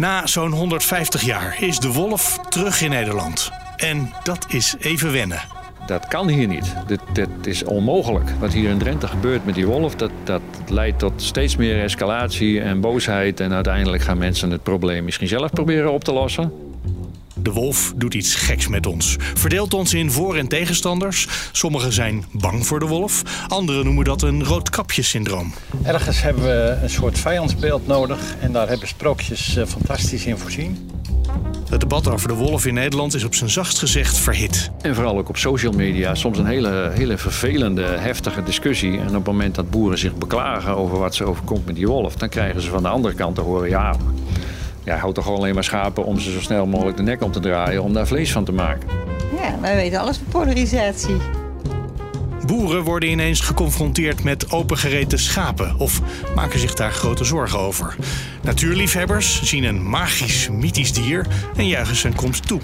Na zo'n 150 jaar is de wolf terug in Nederland. En dat is even wennen. Dat kan hier niet. Dit, dit is onmogelijk. Wat hier in Drenthe gebeurt met die wolf, dat, dat leidt tot steeds meer escalatie en boosheid. En uiteindelijk gaan mensen het probleem misschien zelf proberen op te lossen. De wolf doet iets geks met ons. Verdeelt ons in voor- en tegenstanders. Sommigen zijn bang voor de wolf. Anderen noemen dat een roodkapjesyndroom. Ergens hebben we een soort vijandsbeeld nodig. En daar hebben sprookjes eh, fantastisch in voorzien. Het debat over de wolf in Nederland is op zijn zachtst gezegd verhit. En vooral ook op social media soms een hele, hele vervelende, heftige discussie. En op het moment dat boeren zich beklagen over wat ze overkomt met die wolf, dan krijgen ze van de andere kant te horen: ja, ja houd toch alleen maar schapen om ze zo snel mogelijk de nek om te draaien om daar vlees van te maken. Ja, wij weten alles van polarisatie. Boeren worden ineens geconfronteerd met opengereten schapen of maken zich daar grote zorgen over. Natuurliefhebbers zien een magisch, mythisch dier en juichen zijn komst toe.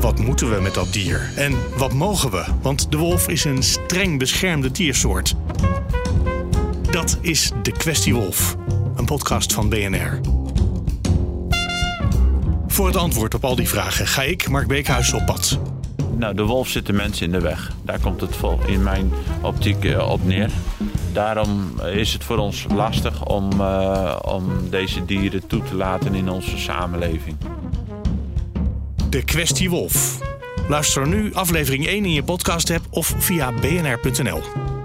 Wat moeten we met dat dier? En wat mogen we? Want de wolf is een streng beschermde diersoort. Dat is De Kwestie Wolf, een podcast van BNR. Voor het antwoord op al die vragen ga ik, Mark Beekhuis, op pad. Nou, de wolf zit de mensen in de weg. Daar komt het vol in mijn optiek eh, op neer. Daarom is het voor ons lastig om, uh, om deze dieren toe te laten in onze samenleving. De kwestie wolf. Luister nu aflevering 1 in je podcast app of via bnr.nl.